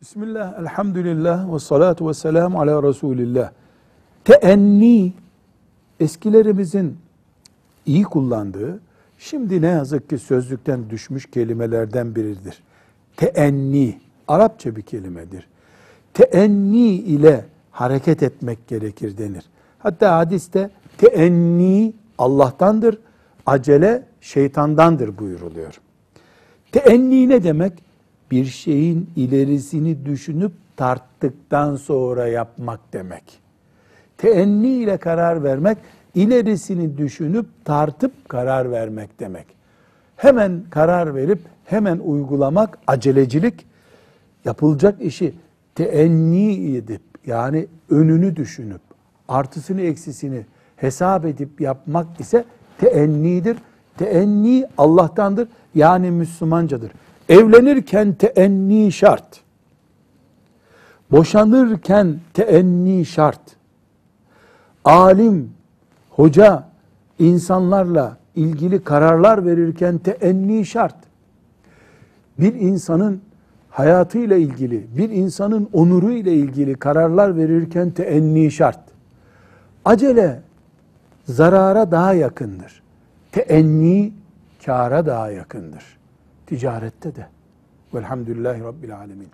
Bismillah, elhamdülillah ve salatu ve selamu ala Resulillah. Teenni, eskilerimizin iyi kullandığı, şimdi ne yazık ki sözlükten düşmüş kelimelerden biridir. Teenni, Arapça bir kelimedir. Teenni ile hareket etmek gerekir denir. Hatta hadiste teenni Allah'tandır, acele şeytandandır buyuruluyor. Teenni ne demek? Bir şeyin ilerisini düşünüp tarttıktan sonra yapmak demek. Teenni ile karar vermek, ilerisini düşünüp tartıp karar vermek demek. Hemen karar verip hemen uygulamak acelecilik, yapılacak işi teenni edip yani önünü düşünüp artısını eksisini hesap edip yapmak ise teennidir. Teenni Allah'tandır yani Müslümancadır. Evlenirken teenni şart. Boşanırken teenni şart. Alim, hoca insanlarla ilgili kararlar verirken teenni şart. Bir insanın hayatıyla ilgili, bir insanın onuru ile ilgili kararlar verirken teenni şart. Acele zarara daha yakındır. Teenni kâra daha yakındır. Ticarette de. Velhamdülillahi Rabbil Alemin.